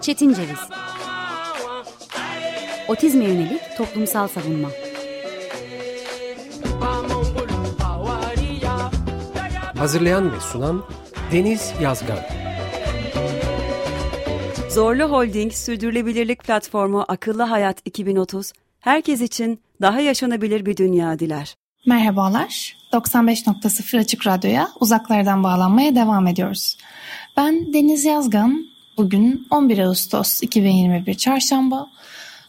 Çetin Ceviz Otizme yönelik toplumsal savunma Hazırlayan ve sunan Deniz Yazgan Zorlu Holding Sürdürülebilirlik Platformu Akıllı Hayat 2030, herkes için daha yaşanabilir bir dünya diler. Merhabalar, 95.0 Açık Radyo'ya uzaklardan bağlanmaya devam ediyoruz. Ben Deniz Yazgan, bugün 11 Ağustos 2021 Çarşamba.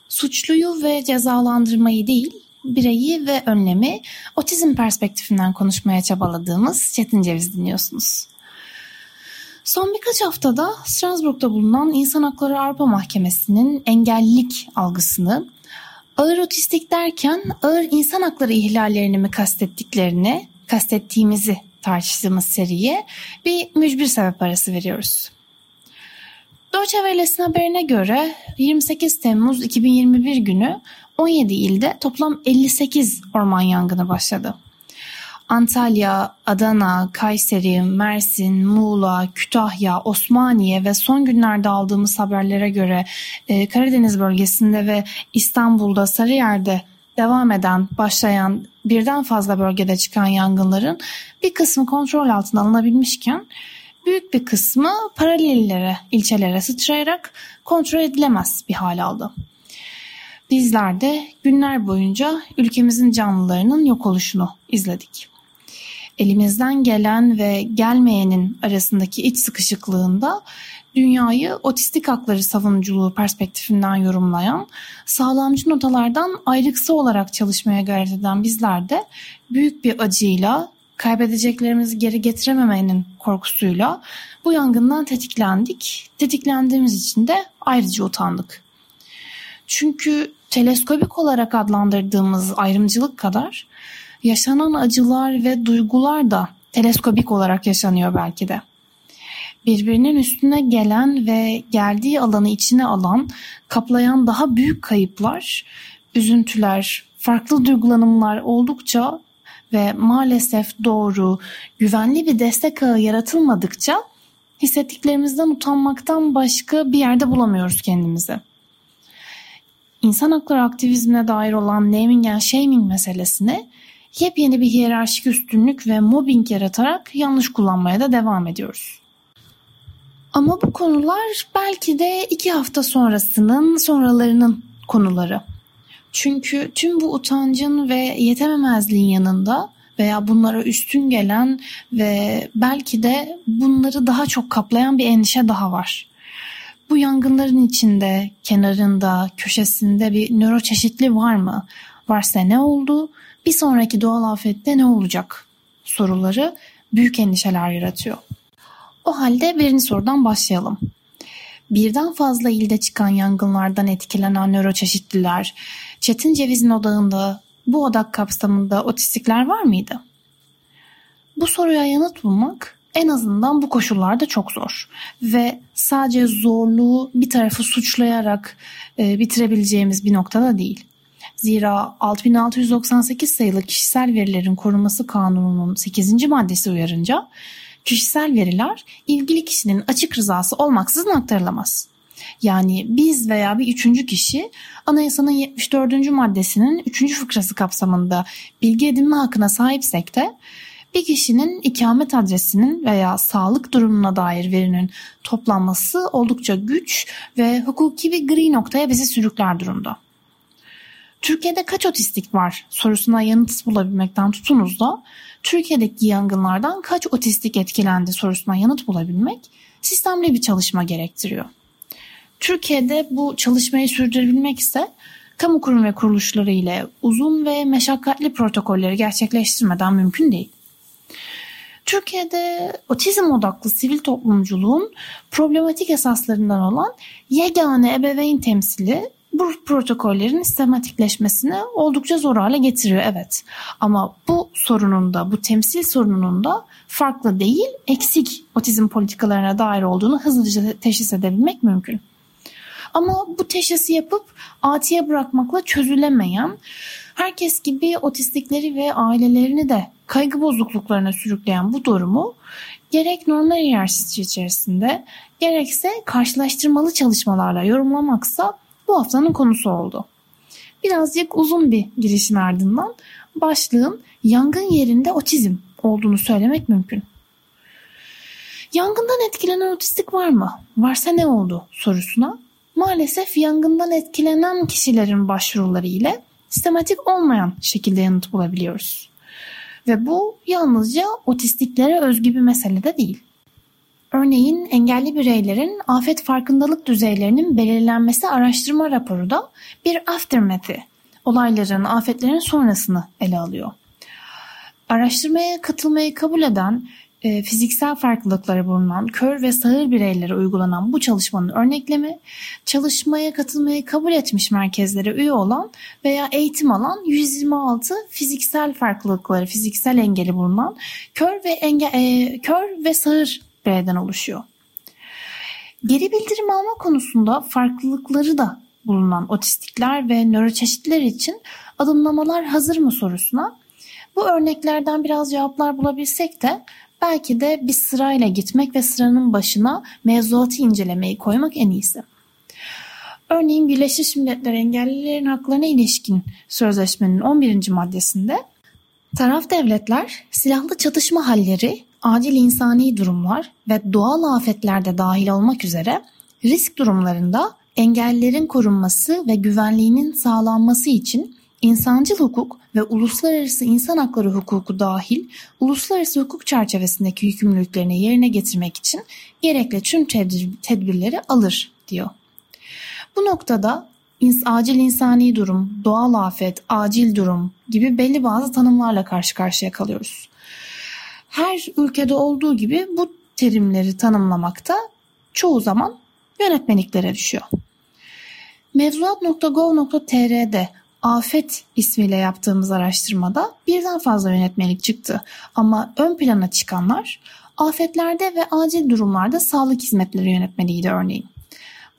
Suçluyu ve cezalandırmayı değil, bireyi ve önlemi otizm perspektifinden konuşmaya çabaladığımız Çetin Ceviz dinliyorsunuz. Son birkaç haftada Strasbourg'da bulunan İnsan Hakları Avrupa Mahkemesi'nin engellilik algısını ağır otistik derken ağır insan hakları ihlallerini mi kastettiklerini, kastettiğimizi tartıştığımız seriye bir mücbir sebep arası veriyoruz. Deutsche Welle'sin haberine göre 28 Temmuz 2021 günü 17 ilde toplam 58 orman yangını başladı. Antalya, Adana, Kayseri, Mersin, Muğla, Kütahya, Osmaniye ve son günlerde aldığımız haberlere göre e, Karadeniz bölgesinde ve İstanbul'da Sarıyer'de devam eden, başlayan birden fazla bölgede çıkan yangınların bir kısmı kontrol altına alınabilmişken büyük bir kısmı paralellere, ilçelere sıçrayarak kontrol edilemez bir hal aldı. Bizler de günler boyunca ülkemizin canlılarının yok oluşunu izledik. Elimizden gelen ve gelmeyenin arasındaki iç sıkışıklığında dünyayı otistik hakları savunuculuğu perspektifinden yorumlayan, sağlamcı notalardan ayrıksı olarak çalışmaya gayret eden bizler de büyük bir acıyla, kaybedeceklerimizi geri getirememenin korkusuyla bu yangından tetiklendik. Tetiklendiğimiz için de ayrıca utandık. Çünkü teleskobik olarak adlandırdığımız ayrımcılık kadar yaşanan acılar ve duygular da teleskobik olarak yaşanıyor belki de. Birbirinin üstüne gelen ve geldiği alanı içine alan, kaplayan daha büyük kayıplar, üzüntüler, farklı duygulanımlar oldukça ve maalesef doğru, güvenli bir destek ağı yaratılmadıkça hissettiklerimizden utanmaktan başka bir yerde bulamıyoruz kendimizi. İnsan hakları aktivizmine dair olan naming and shaming meselesini yepyeni bir hiyerarşik üstünlük ve mobbing yaratarak yanlış kullanmaya da devam ediyoruz. Ama bu konular belki de iki hafta sonrasının sonralarının konuları. Çünkü tüm bu utancın ve yetememezliğin yanında veya bunlara üstün gelen ve belki de bunları daha çok kaplayan bir endişe daha var. Bu yangınların içinde, kenarında, köşesinde bir nöroçeşitli var mı? Varsa ne oldu? Bir sonraki doğal afette ne olacak? Soruları büyük endişeler yaratıyor. O halde birinci sorudan başlayalım. Birden fazla ilde çıkan yangınlardan etkilenen nöroçeşitliler, Çetin Ceviz'in odağında bu odak kapsamında otistikler var mıydı? Bu soruya yanıt bulmak en azından bu koşullarda çok zor ve sadece zorluğu bir tarafı suçlayarak e, bitirebileceğimiz bir noktada değil. Zira 6698 sayılı kişisel verilerin korunması kanununun 8. maddesi uyarınca kişisel veriler ilgili kişinin açık rızası olmaksızın aktarılamaz. Yani biz veya bir üçüncü kişi anayasanın 74. maddesinin 3. fıkrası kapsamında bilgi edinme hakkına sahipsek de bir kişinin ikamet adresinin veya sağlık durumuna dair verinin toplanması oldukça güç ve hukuki bir gri noktaya bizi sürükler durumda. Türkiye'de kaç otistik var sorusuna yanıt bulabilmekten tutunuz da Türkiye'deki yangınlardan kaç otistik etkilendi sorusuna yanıt bulabilmek sistemli bir çalışma gerektiriyor. Türkiye'de bu çalışmayı sürdürebilmek ise kamu kurum ve kuruluşları ile uzun ve meşakkatli protokolleri gerçekleştirmeden mümkün değil. Türkiye'de otizm odaklı sivil toplumculuğun problematik esaslarından olan yegane ebeveyn temsili bu protokollerin sistematikleşmesini oldukça zor hale getiriyor evet. Ama bu sorunun da bu temsil sorununun da farklı değil eksik otizm politikalarına dair olduğunu hızlıca teşhis edebilmek mümkün. Ama bu teşhisi yapıp atiye bırakmakla çözülemeyen, herkes gibi otistikleri ve ailelerini de kaygı bozukluklarına sürükleyen bu durumu gerek normal hiyerarşisi içerisinde gerekse karşılaştırmalı çalışmalarla yorumlamaksa bu haftanın konusu oldu. Birazcık uzun bir girişin ardından başlığın yangın yerinde otizm olduğunu söylemek mümkün. Yangından etkilenen otistik var mı? Varsa ne oldu sorusuna maalesef yangından etkilenen kişilerin başvuruları ile sistematik olmayan şekilde yanıt bulabiliyoruz. Ve bu yalnızca otistiklere özgü bir mesele de değil. Örneğin engelli bireylerin afet farkındalık düzeylerinin belirlenmesi araştırma raporu da bir aftermath'i, olayların, afetlerin sonrasını ele alıyor. Araştırmaya katılmayı kabul eden e, fiziksel farklılıkları bulunan kör ve sağır bireylere uygulanan bu çalışmanın örneklemi, çalışmaya katılmayı kabul etmiş merkezlere üye olan veya eğitim alan 126 fiziksel farklılıkları, fiziksel engeli bulunan kör ve enge, e, kör ve sağır bireyden oluşuyor. Geri bildirim alma konusunda farklılıkları da bulunan otistikler ve nöroçeşitler için adımlamalar hazır mı sorusuna bu örneklerden biraz cevaplar bulabilsek de belki de bir sırayla gitmek ve sıranın başına mevzuatı incelemeyi koymak en iyisi. Örneğin Birleşmiş Milletler Engellilerin Haklarına ilişkin sözleşmenin 11. maddesinde taraf devletler silahlı çatışma halleri, acil insani durumlar ve doğal afetlerde dahil olmak üzere risk durumlarında engellilerin korunması ve güvenliğinin sağlanması için insancıl hukuk ve uluslararası insan hakları hukuku dahil uluslararası hukuk çerçevesindeki yükümlülüklerini yerine getirmek için gerekli tüm tedbirleri alır diyor. Bu noktada acil insani durum, doğal afet, acil durum gibi belli bazı tanımlarla karşı karşıya kalıyoruz. Her ülkede olduğu gibi bu terimleri tanımlamakta çoğu zaman yönetmeliklere düşüyor. Mevzuat.gov.tr'de Afet ismiyle yaptığımız araştırmada birden fazla yönetmelik çıktı. Ama ön plana çıkanlar afetlerde ve acil durumlarda sağlık hizmetleri yönetmeliğiydi örneğin.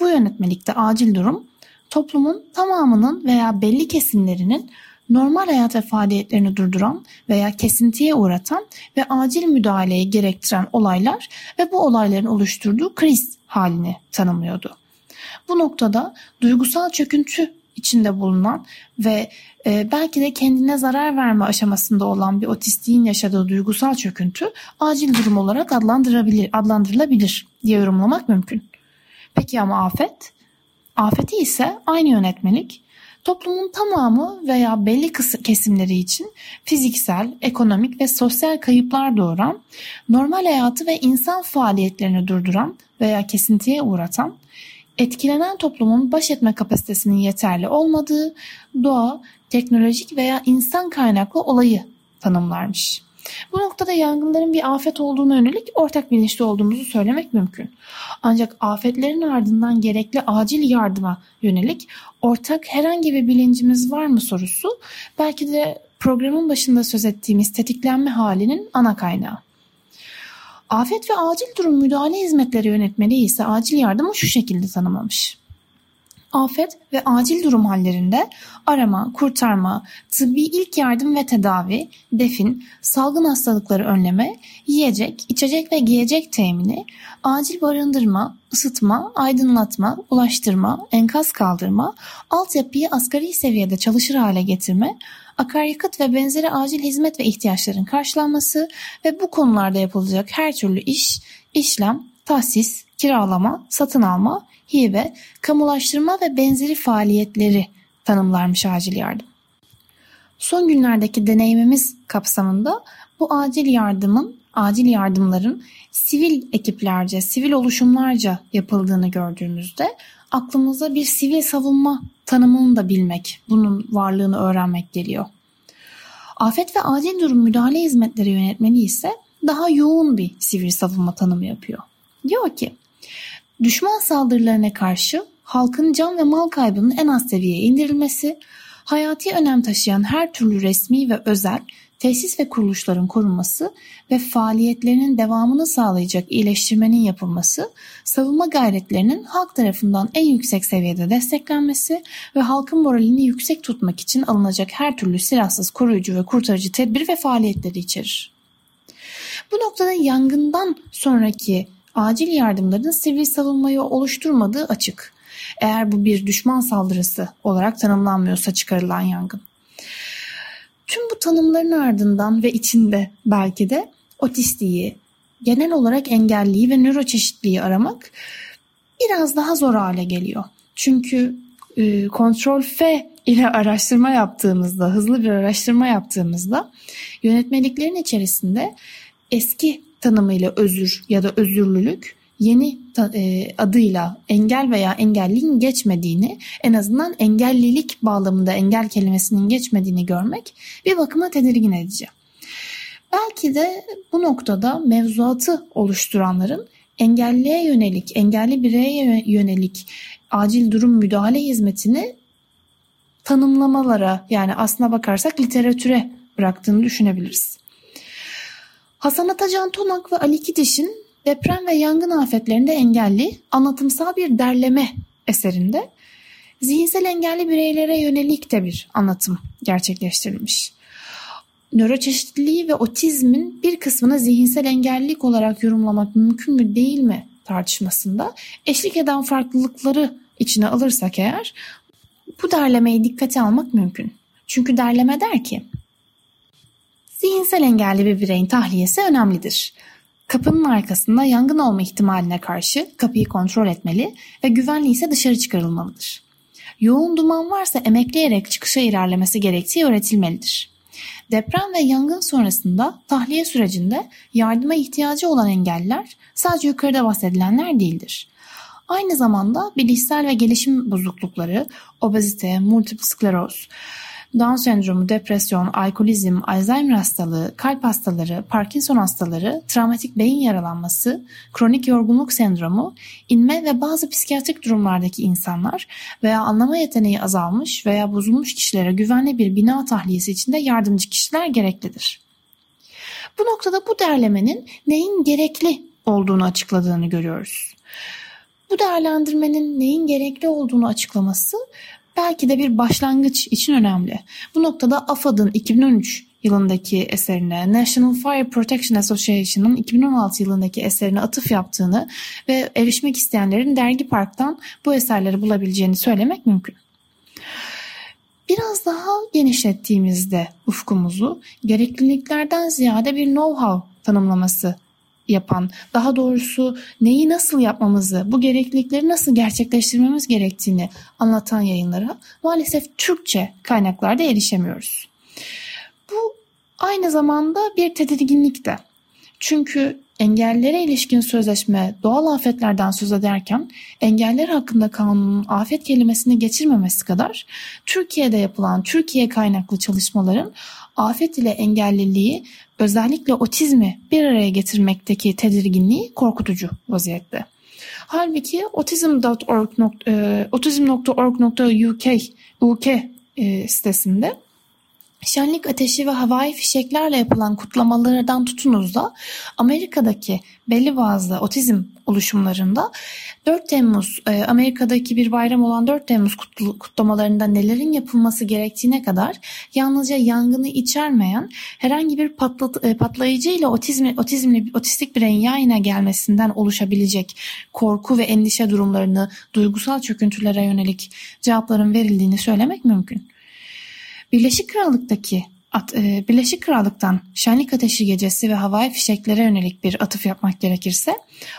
Bu yönetmelikte acil durum toplumun tamamının veya belli kesimlerinin normal hayat faaliyetlerini durduran veya kesintiye uğratan ve acil müdahaleyi gerektiren olaylar ve bu olayların oluşturduğu kriz halini tanımlıyordu. Bu noktada duygusal çöküntü içinde bulunan ve e, belki de kendine zarar verme aşamasında olan bir otistiğin yaşadığı duygusal çöküntü acil durum olarak adlandırılabilir, adlandırılabilir diye yorumlamak mümkün. Peki ama afet? Afeti ise aynı yönetmelik toplumun tamamı veya belli kesimleri için fiziksel, ekonomik ve sosyal kayıplar doğuran, normal hayatı ve insan faaliyetlerini durduran veya kesintiye uğratan, etkilenen toplumun baş etme kapasitesinin yeterli olmadığı doğa, teknolojik veya insan kaynaklı olayı tanımlarmış. Bu noktada yangınların bir afet olduğuna yönelik ortak bilinçli olduğumuzu söylemek mümkün. Ancak afetlerin ardından gerekli acil yardıma yönelik ortak herhangi bir bilincimiz var mı sorusu belki de programın başında söz ettiğimiz tetiklenme halinin ana kaynağı. Afet ve acil durum müdahale hizmetleri yönetmeliği ise acil yardımı şu şekilde tanımlamış. Afet ve acil durum hallerinde arama, kurtarma, tıbbi ilk yardım ve tedavi, defin, salgın hastalıkları önleme, yiyecek, içecek ve giyecek temini, acil barındırma, ısıtma, aydınlatma, ulaştırma, enkaz kaldırma, altyapıyı asgari seviyede çalışır hale getirme, akaryakıt ve benzeri acil hizmet ve ihtiyaçların karşılanması ve bu konularda yapılacak her türlü iş, işlem, tahsis, kiralama, satın alma, hibe, kamulaştırma ve benzeri faaliyetleri tanımlarmış acil yardım. Son günlerdeki deneyimimiz kapsamında bu acil yardımın, acil yardımların sivil ekiplerce, sivil oluşumlarca yapıldığını gördüğümüzde aklımıza bir sivil savunma tanımını da bilmek, bunun varlığını öğrenmek geliyor. Afet ve acil durum müdahale hizmetleri yönetmeni ise daha yoğun bir sivil savunma tanımı yapıyor. Diyor ki, düşman saldırılarına karşı halkın can ve mal kaybının en az seviyeye indirilmesi, hayati önem taşıyan her türlü resmi ve özel tesis ve kuruluşların korunması ve faaliyetlerinin devamını sağlayacak iyileştirmenin yapılması, savunma gayretlerinin halk tarafından en yüksek seviyede desteklenmesi ve halkın moralini yüksek tutmak için alınacak her türlü silahsız koruyucu ve kurtarıcı tedbir ve faaliyetleri içerir. Bu noktada yangından sonraki acil yardımların sivil savunmayı oluşturmadığı açık. Eğer bu bir düşman saldırısı olarak tanımlanmıyorsa çıkarılan yangın. Tüm bu tanımların ardından ve içinde belki de otistiği, genel olarak engelliyi ve nöroçeşitliği aramak biraz daha zor hale geliyor. Çünkü e, kontrol F ile araştırma yaptığımızda, hızlı bir araştırma yaptığımızda yönetmeliklerin içerisinde eski tanımıyla özür ya da özürlülük yeni e, adıyla engel veya engelliğin geçmediğini en azından engellilik bağlamında engel kelimesinin geçmediğini görmek bir bakıma tedirgin edici. Belki de bu noktada mevzuatı oluşturanların engelliye yönelik, engelli bireye yönelik acil durum müdahale hizmetini tanımlamalara yani aslına bakarsak literatüre bıraktığını düşünebiliriz. Hasan Atacan Tonak ve Ali Kidiş'in deprem ve yangın afetlerinde engelli anlatımsal bir derleme eserinde zihinsel engelli bireylere yönelik de bir anlatım gerçekleştirilmiş. Nöroçeşitliliği ve otizmin bir kısmını zihinsel engellilik olarak yorumlamak mümkün mü değil mi tartışmasında eşlik eden farklılıkları içine alırsak eğer bu derlemeyi dikkate almak mümkün. Çünkü derleme der ki Zihinsel engelli bir bireyin tahliyesi önemlidir. Kapının arkasında yangın olma ihtimaline karşı kapıyı kontrol etmeli ve güvenli ise dışarı çıkarılmalıdır. Yoğun duman varsa emekleyerek çıkışa ilerlemesi gerektiği öğretilmelidir. Deprem ve yangın sonrasında tahliye sürecinde yardıma ihtiyacı olan engelliler sadece yukarıda bahsedilenler değildir. Aynı zamanda bilişsel ve gelişim bozuklukları, obezite, multiple skleroz, Down sendromu, depresyon, alkolizm, Alzheimer hastalığı, kalp hastaları, Parkinson hastaları, travmatik beyin yaralanması, kronik yorgunluk sendromu, inme ve bazı psikiyatrik durumlardaki insanlar veya anlama yeteneği azalmış veya bozulmuş kişilere güvenli bir bina tahliyesi içinde yardımcı kişiler gereklidir. Bu noktada bu derlemenin neyin gerekli olduğunu açıkladığını görüyoruz. Bu değerlendirmenin neyin gerekli olduğunu açıklaması belki de bir başlangıç için önemli. Bu noktada AFAD'ın 2013 yılındaki eserine, National Fire Protection Association'ın 2016 yılındaki eserine atıf yaptığını ve erişmek isteyenlerin Dergi Park'tan bu eserleri bulabileceğini söylemek mümkün. Biraz daha genişlettiğimizde ufkumuzu gerekliliklerden ziyade bir know-how tanımlaması yapan, daha doğrusu neyi nasıl yapmamızı, bu gereklilikleri nasıl gerçekleştirmemiz gerektiğini anlatan yayınlara maalesef Türkçe kaynaklarda erişemiyoruz. Bu aynı zamanda bir tedirginlik de. Çünkü engellere ilişkin sözleşme doğal afetlerden söz ederken engeller hakkında kanunun afet kelimesini geçirmemesi kadar Türkiye'de yapılan Türkiye kaynaklı çalışmaların afet ile engelliliği özellikle otizmi bir araya getirmekteki tedirginliği korkutucu vaziyette. Halbuki otizm.org.uk UK e, sitesinde Şenlik ateşi ve havai fişeklerle yapılan kutlamalardan tutunuz da Amerika'daki belli bazı otizm oluşumlarında 4 Temmuz e, Amerika'daki bir bayram olan 4 Temmuz kutlamalarında nelerin yapılması gerektiğine kadar yalnızca yangını içermeyen herhangi bir patlat, e, patlayıcı ile otizmli, otizmli otistik bireyin yayına gelmesinden oluşabilecek korku ve endişe durumlarını duygusal çöküntülere yönelik cevapların verildiğini söylemek mümkün. Birleşik Krallık'taki e, Birleşik Krallık'tan şenlik ateşi gecesi ve havai fişeklere yönelik bir atıf yapmak gerekirse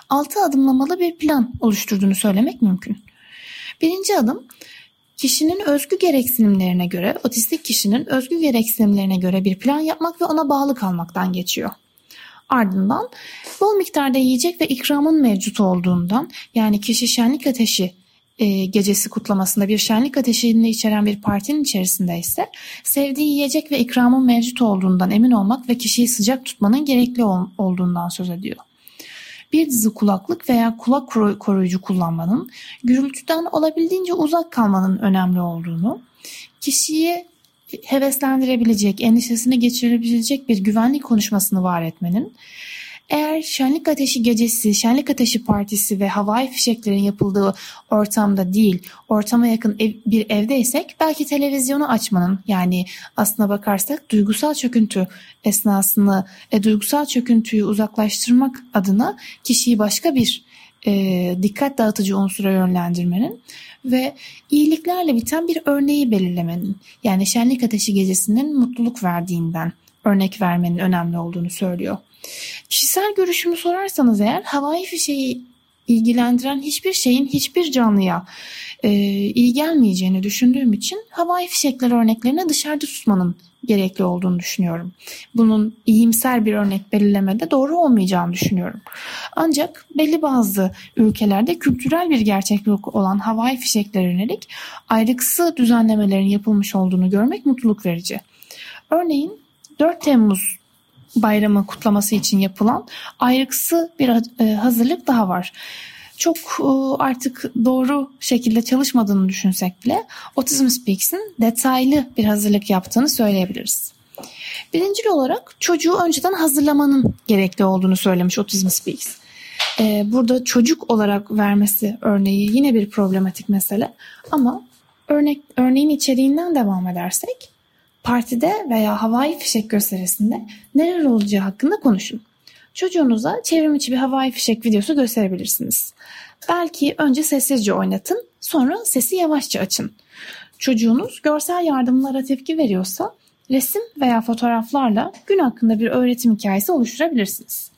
altı adımlamalı bir plan oluşturduğunu söylemek mümkün. Birinci adım kişinin özgü gereksinimlerine göre, otistik kişinin özgü gereksinimlerine göre bir plan yapmak ve ona bağlı kalmaktan geçiyor. Ardından bol miktarda yiyecek ve ikramın mevcut olduğundan yani kişi şenlik ateşi e, gecesi kutlamasında bir şenlik ateşini içeren bir partinin içerisinde ise sevdiği yiyecek ve ikramın mevcut olduğundan emin olmak ve kişiyi sıcak tutmanın gerekli ol, olduğundan söz ediyor. Bir dizi kulaklık veya kulak koruyucu kullanmanın, gürültüden olabildiğince uzak kalmanın önemli olduğunu, kişiyi heveslendirebilecek, endişesini geçirebilecek bir güvenlik konuşmasını var etmenin, Eğer şenlik ateşi gecesi, şenlik ateşi partisi ve havai fişeklerin yapıldığı ortamda değil, ortama yakın ev, bir evdeysek belki televizyonu açmanın yani aslına bakarsak duygusal çöküntü esnasını, e, duygusal çöküntüyü uzaklaştırmak adına kişiyi başka bir e, dikkat dağıtıcı unsura yönlendirmenin ve iyiliklerle biten bir örneği belirlemenin yani şenlik ateşi gecesinin mutluluk verdiğinden örnek vermenin önemli olduğunu söylüyor. Kişisel görüşümü sorarsanız eğer havai fişeği ilgilendiren hiçbir şeyin hiçbir canlıya e, iyi gelmeyeceğini düşündüğüm için havai fişekler örneklerini dışarıda tutmanın gerekli olduğunu düşünüyorum. Bunun iyimser bir örnek belirlemede doğru olmayacağını düşünüyorum. Ancak belli bazı ülkelerde kültürel bir gerçeklik olan havai fişekler yönelik ayrıksı düzenlemelerin yapılmış olduğunu görmek mutluluk verici. Örneğin 4 Temmuz bayramı kutlaması için yapılan ayrıksı bir e, hazırlık daha var. Çok e, artık doğru şekilde çalışmadığını düşünsek bile Autism Speaks'in detaylı bir hazırlık yaptığını söyleyebiliriz. Birincil olarak çocuğu önceden hazırlamanın gerekli olduğunu söylemiş Autism Speaks. E, burada çocuk olarak vermesi örneği yine bir problematik mesele ama örnek örneğin içeriğinden devam edersek partide veya havai fişek gösterisinde neler olacağı hakkında konuşun. Çocuğunuza çevrim içi bir havai fişek videosu gösterebilirsiniz. Belki önce sessizce oynatın, sonra sesi yavaşça açın. Çocuğunuz görsel yardımlara tepki veriyorsa resim veya fotoğraflarla gün hakkında bir öğretim hikayesi oluşturabilirsiniz.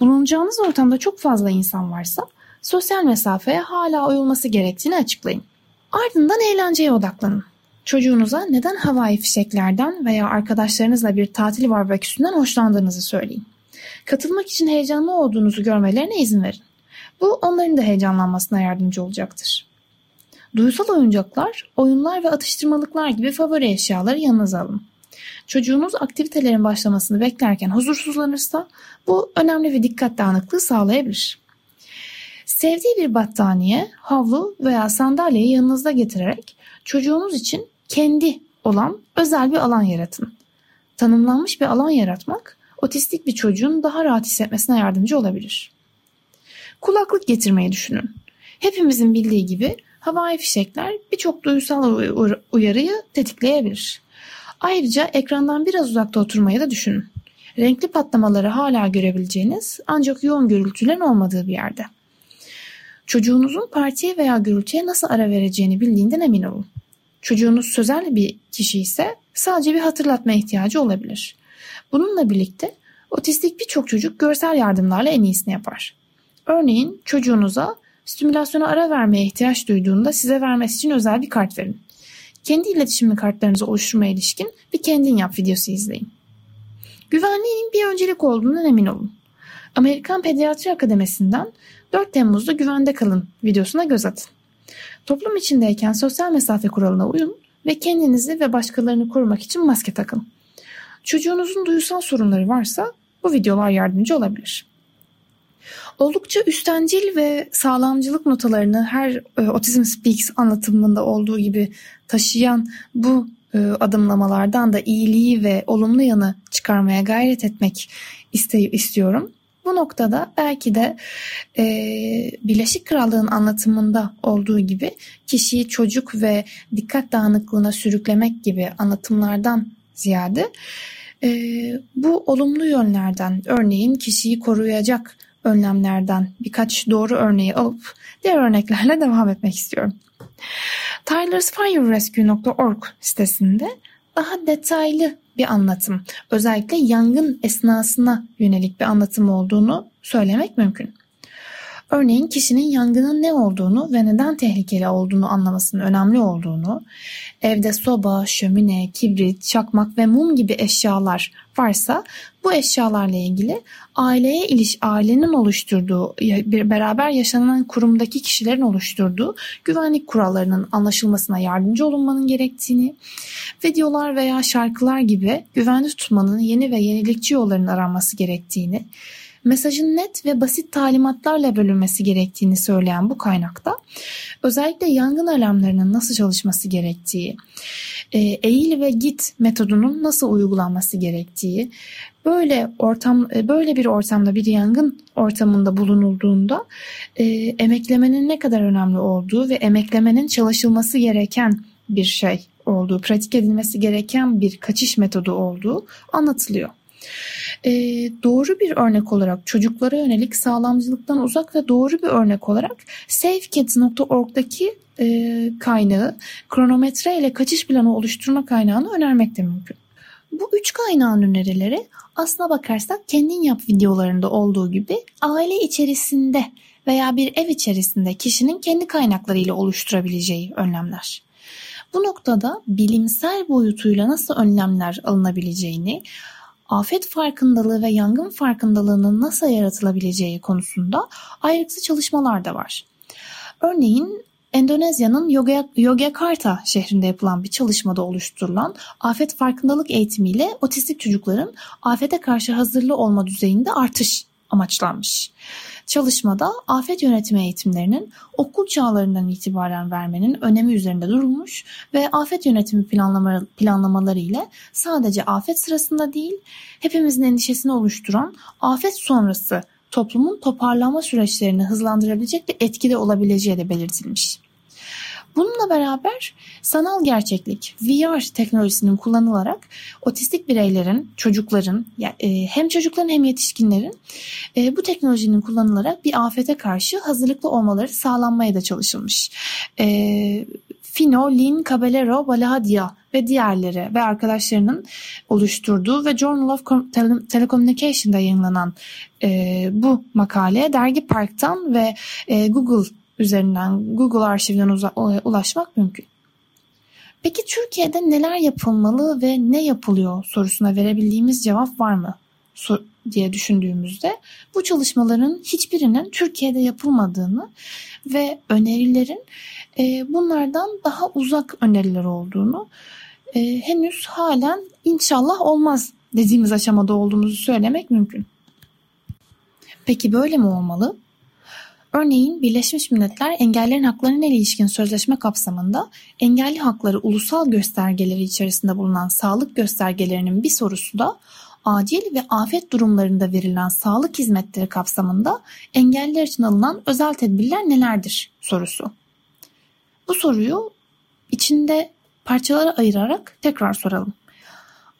Bulunacağınız ortamda çok fazla insan varsa sosyal mesafeye hala uyulması gerektiğini açıklayın. Ardından eğlenceye odaklanın. Çocuğunuza neden havai fişeklerden veya arkadaşlarınızla bir tatil barbeküsünden hoşlandığınızı söyleyin. Katılmak için heyecanlı olduğunuzu görmelerine izin verin. Bu onların da heyecanlanmasına yardımcı olacaktır. Duysal oyuncaklar, oyunlar ve atıştırmalıklar gibi favori eşyaları yanınıza alın. Çocuğunuz aktivitelerin başlamasını beklerken huzursuzlanırsa bu önemli bir dikkat dağınıklığı sağlayabilir. Sevdiği bir battaniye, havlu veya sandalyeyi yanınızda getirerek çocuğunuz için kendi olan özel bir alan yaratın. Tanımlanmış bir alan yaratmak otistik bir çocuğun daha rahat hissetmesine yardımcı olabilir. Kulaklık getirmeyi düşünün. Hepimizin bildiği gibi havai fişekler birçok duysal uyarıyı tetikleyebilir. Ayrıca ekrandan biraz uzakta oturmayı da düşünün. Renkli patlamaları hala görebileceğiniz ancak yoğun gürültülerin olmadığı bir yerde. Çocuğunuzun partiye veya gürültüye nasıl ara vereceğini bildiğinden emin olun. Çocuğunuz sözel bir kişi ise sadece bir hatırlatma ihtiyacı olabilir. Bununla birlikte otistik birçok çocuk görsel yardımlarla en iyisini yapar. Örneğin çocuğunuza stimülasyona ara vermeye ihtiyaç duyduğunda size vermesi için özel bir kart verin. Kendi iletişim kartlarınızı oluşturmaya ilişkin bir kendin yap videosu izleyin. Güvenliğin bir öncelik olduğundan emin olun. Amerikan Pediatri Akademisi'nden 4 Temmuz'da güvende kalın videosuna göz atın. Toplum içindeyken sosyal mesafe kuralına uyun ve kendinizi ve başkalarını korumak için maske takın. Çocuğunuzun duysal sorunları varsa bu videolar yardımcı olabilir. Oldukça üstencil ve sağlamcılık notalarını her e, Autism Speaks anlatımında olduğu gibi taşıyan bu e, adımlamalardan da iyiliği ve olumlu yanı çıkarmaya gayret etmek iste- istiyorum. Bu noktada belki de e, Birleşik Krallığın anlatımında olduğu gibi kişiyi çocuk ve dikkat dağınıklığına sürüklemek gibi anlatımlardan ziyade e, bu olumlu yönlerden örneğin kişiyi koruyacak önlemlerden birkaç doğru örneği alıp diğer örneklerle devam etmek istiyorum. TylersFireRescue.org sitesinde daha detaylı bir anlatım, özellikle yangın esnasına yönelik bir anlatım olduğunu söylemek mümkün. Örneğin kişinin yangının ne olduğunu ve neden tehlikeli olduğunu anlamasının önemli olduğunu, evde soba, şömine, kibrit, çakmak ve mum gibi eşyalar varsa bu eşyalarla ilgili aileye iliş ailenin oluşturduğu bir beraber yaşanan kurumdaki kişilerin oluşturduğu güvenlik kurallarının anlaşılmasına yardımcı olunmanın gerektiğini, videolar veya şarkılar gibi güvenli tutmanın yeni ve yenilikçi yolların aranması gerektiğini, mesajın net ve basit talimatlarla bölünmesi gerektiğini söyleyen bu kaynakta özellikle yangın alarmlarının nasıl çalışması gerektiği, e, eğil ve git metodunun nasıl uygulanması gerektiği, böyle ortam e, böyle bir ortamda bir yangın ortamında bulunulduğunda e, emeklemenin ne kadar önemli olduğu ve emeklemenin çalışılması gereken bir şey olduğu, pratik edilmesi gereken bir kaçış metodu olduğu anlatılıyor. Ee, doğru bir örnek olarak çocuklara yönelik sağlamcılıktan uzak ve doğru bir örnek olarak safekids.org'daki e, kaynağı kronometre ile kaçış planı oluşturma kaynağını önermek de mümkün. Bu üç kaynağın önerileri aslına bakarsak kendin yap videolarında olduğu gibi aile içerisinde veya bir ev içerisinde kişinin kendi kaynaklarıyla oluşturabileceği önlemler. Bu noktada bilimsel boyutuyla nasıl önlemler alınabileceğini, afet farkındalığı ve yangın farkındalığının nasıl yaratılabileceği konusunda ayrıksı çalışmalar da var. Örneğin Endonezya'nın Yogyakarta şehrinde yapılan bir çalışmada oluşturulan afet farkındalık eğitimiyle otistik çocukların afete karşı hazırlı olma düzeyinde artış amaçlanmış. Çalışmada afet yönetimi eğitimlerinin okul çağlarından itibaren vermenin önemi üzerinde durulmuş ve afet yönetimi planlama, planlamaları ile sadece afet sırasında değil, hepimizin endişesini oluşturan afet sonrası toplumun toparlanma süreçlerini hızlandırabilecek bir etkide olabileceği de belirtilmiş. Bununla beraber sanal gerçeklik, VR teknolojisinin kullanılarak otistik bireylerin, çocukların, e, hem çocukların hem yetişkinlerin e, bu teknolojinin kullanılarak bir afete karşı hazırlıklı olmaları sağlanmaya da çalışılmış. E, Fino, Lin, Caballero, Balahadia ve diğerleri ve arkadaşlarının oluşturduğu ve Journal of Telecommunication'da yayınlanan e, bu makale Dergi Park'tan ve e, Google üzerinden Google arşivinden ulaşmak mümkün. Peki Türkiye'de neler yapılmalı ve ne yapılıyor sorusuna verebildiğimiz cevap var mı diye düşündüğümüzde bu çalışmaların hiçbirinin Türkiye'de yapılmadığını ve önerilerin e, bunlardan daha uzak öneriler olduğunu e, henüz halen inşallah olmaz dediğimiz aşamada olduğumuzu söylemek mümkün. Peki böyle mi olmalı? Örneğin Birleşmiş Milletler Engellerin Haklarına ilişkin sözleşme kapsamında engelli hakları ulusal göstergeleri içerisinde bulunan sağlık göstergelerinin bir sorusu da acil ve afet durumlarında verilen sağlık hizmetleri kapsamında engelliler için alınan özel tedbirler nelerdir sorusu. Bu soruyu içinde parçalara ayırarak tekrar soralım.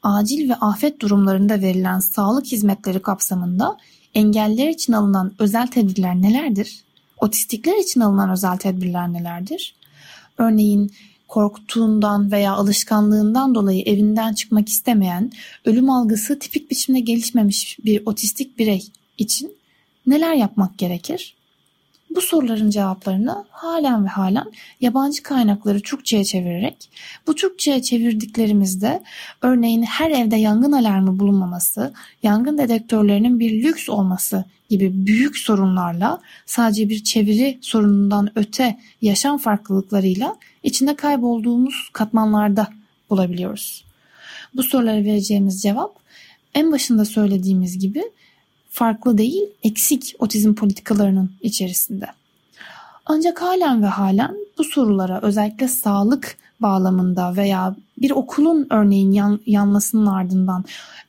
Acil ve afet durumlarında verilen sağlık hizmetleri kapsamında engelliler için alınan özel tedbirler nelerdir? Otistikler için alınan özel tedbirler nelerdir? Örneğin korktuğundan veya alışkanlığından dolayı evinden çıkmak istemeyen, ölüm algısı tipik biçimde gelişmemiş bir otistik birey için neler yapmak gerekir? Bu soruların cevaplarını halen ve halen yabancı kaynakları Türkçe'ye çevirerek, bu Türkçe'ye çevirdiklerimizde örneğin her evde yangın alarmı bulunmaması, yangın dedektörlerinin bir lüks olması gibi büyük sorunlarla sadece bir çeviri sorunundan öte yaşam farklılıklarıyla içinde kaybolduğumuz katmanlarda bulabiliyoruz. Bu sorulara vereceğimiz cevap en başında söylediğimiz gibi farklı değil eksik otizm politikalarının içerisinde. Ancak halen ve halen bu sorulara özellikle sağlık bağlamında veya bir okulun örneğin yan, yanmasının ardından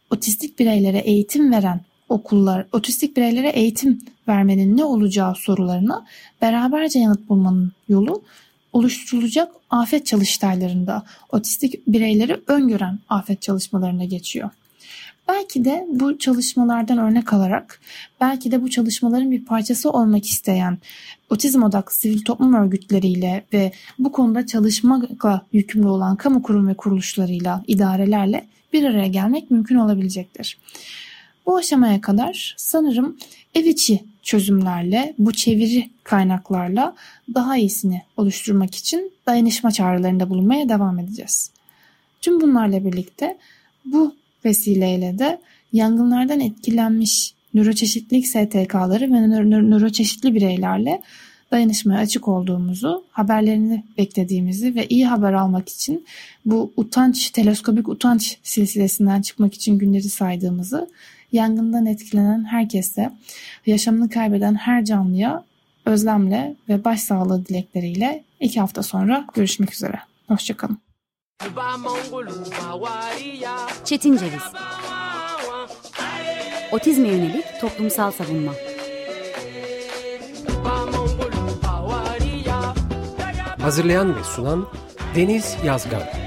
otistik bireylere eğitim veren okullar, otistik bireylere eğitim vermenin ne olacağı sorularına beraberce yanıt bulmanın yolu oluşturulacak afet çalıştaylarında otistik bireyleri öngören afet çalışmalarına geçiyor. Belki de bu çalışmalardan örnek alarak, belki de bu çalışmaların bir parçası olmak isteyen otizm odaklı sivil toplum örgütleriyle ve bu konuda çalışmakla yükümlü olan kamu kurum ve kuruluşlarıyla, idarelerle bir araya gelmek mümkün olabilecektir. Bu aşamaya kadar sanırım ev içi çözümlerle, bu çeviri kaynaklarla daha iyisini oluşturmak için dayanışma çağrılarında bulunmaya devam edeceğiz. Tüm bunlarla birlikte bu vesileyle de yangınlardan etkilenmiş nöroçeşitlilik STK'ları ve nöroçeşitli bireylerle dayanışmaya açık olduğumuzu, haberlerini beklediğimizi ve iyi haber almak için bu utanç, teleskopik utanç silsilesinden çıkmak için günleri saydığımızı yangından etkilenen herkese, yaşamını kaybeden her canlıya özlemle ve başsağlığı dilekleriyle iki hafta sonra görüşmek üzere. Hoşçakalın. Çetin Ceviz Otizme yönelik toplumsal savunma Hazırlayan ve sunan Deniz Yazgan.